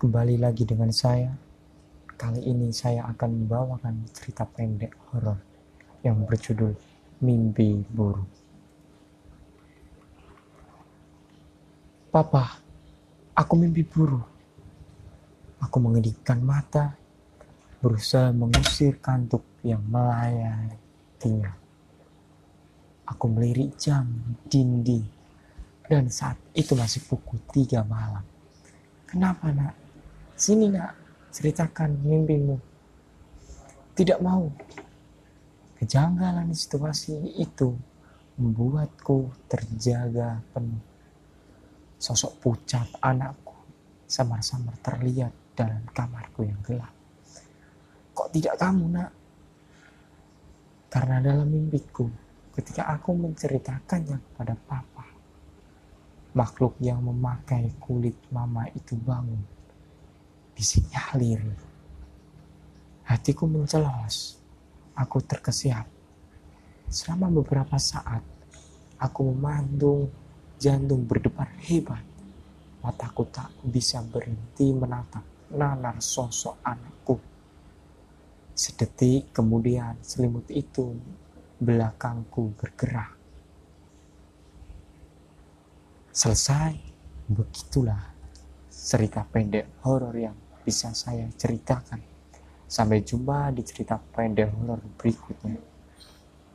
Kembali lagi dengan saya. Kali ini saya akan membawakan cerita pendek horor yang berjudul Mimpi Buruk. Papa, aku mimpi buruk. Aku mengedipkan mata, berusaha mengusir kantuk yang melayatinya. Aku melirik jam dinding dan saat itu masih pukul tiga malam. Kenapa nak? Sini nak, ceritakan mimpimu. Tidak mau. Kejanggalan situasi itu membuatku terjaga penuh. Sosok pucat anakku samar-samar terlihat dalam kamarku yang gelap. Kok tidak kamu nak? Karena dalam mimpiku, ketika aku menceritakannya kepada papa, makhluk yang memakai kulit mama itu bangun. Bisiknya lirih. Hatiku mencelos. Aku terkesiap. Selama beberapa saat, aku memandung jantung berdebar hebat. Mataku tak bisa berhenti menatap nanar sosok anakku. Sedetik kemudian selimut itu belakangku bergerak. Selesai, begitulah cerita pendek horor yang bisa saya ceritakan. Sampai jumpa di cerita pendek horor berikutnya.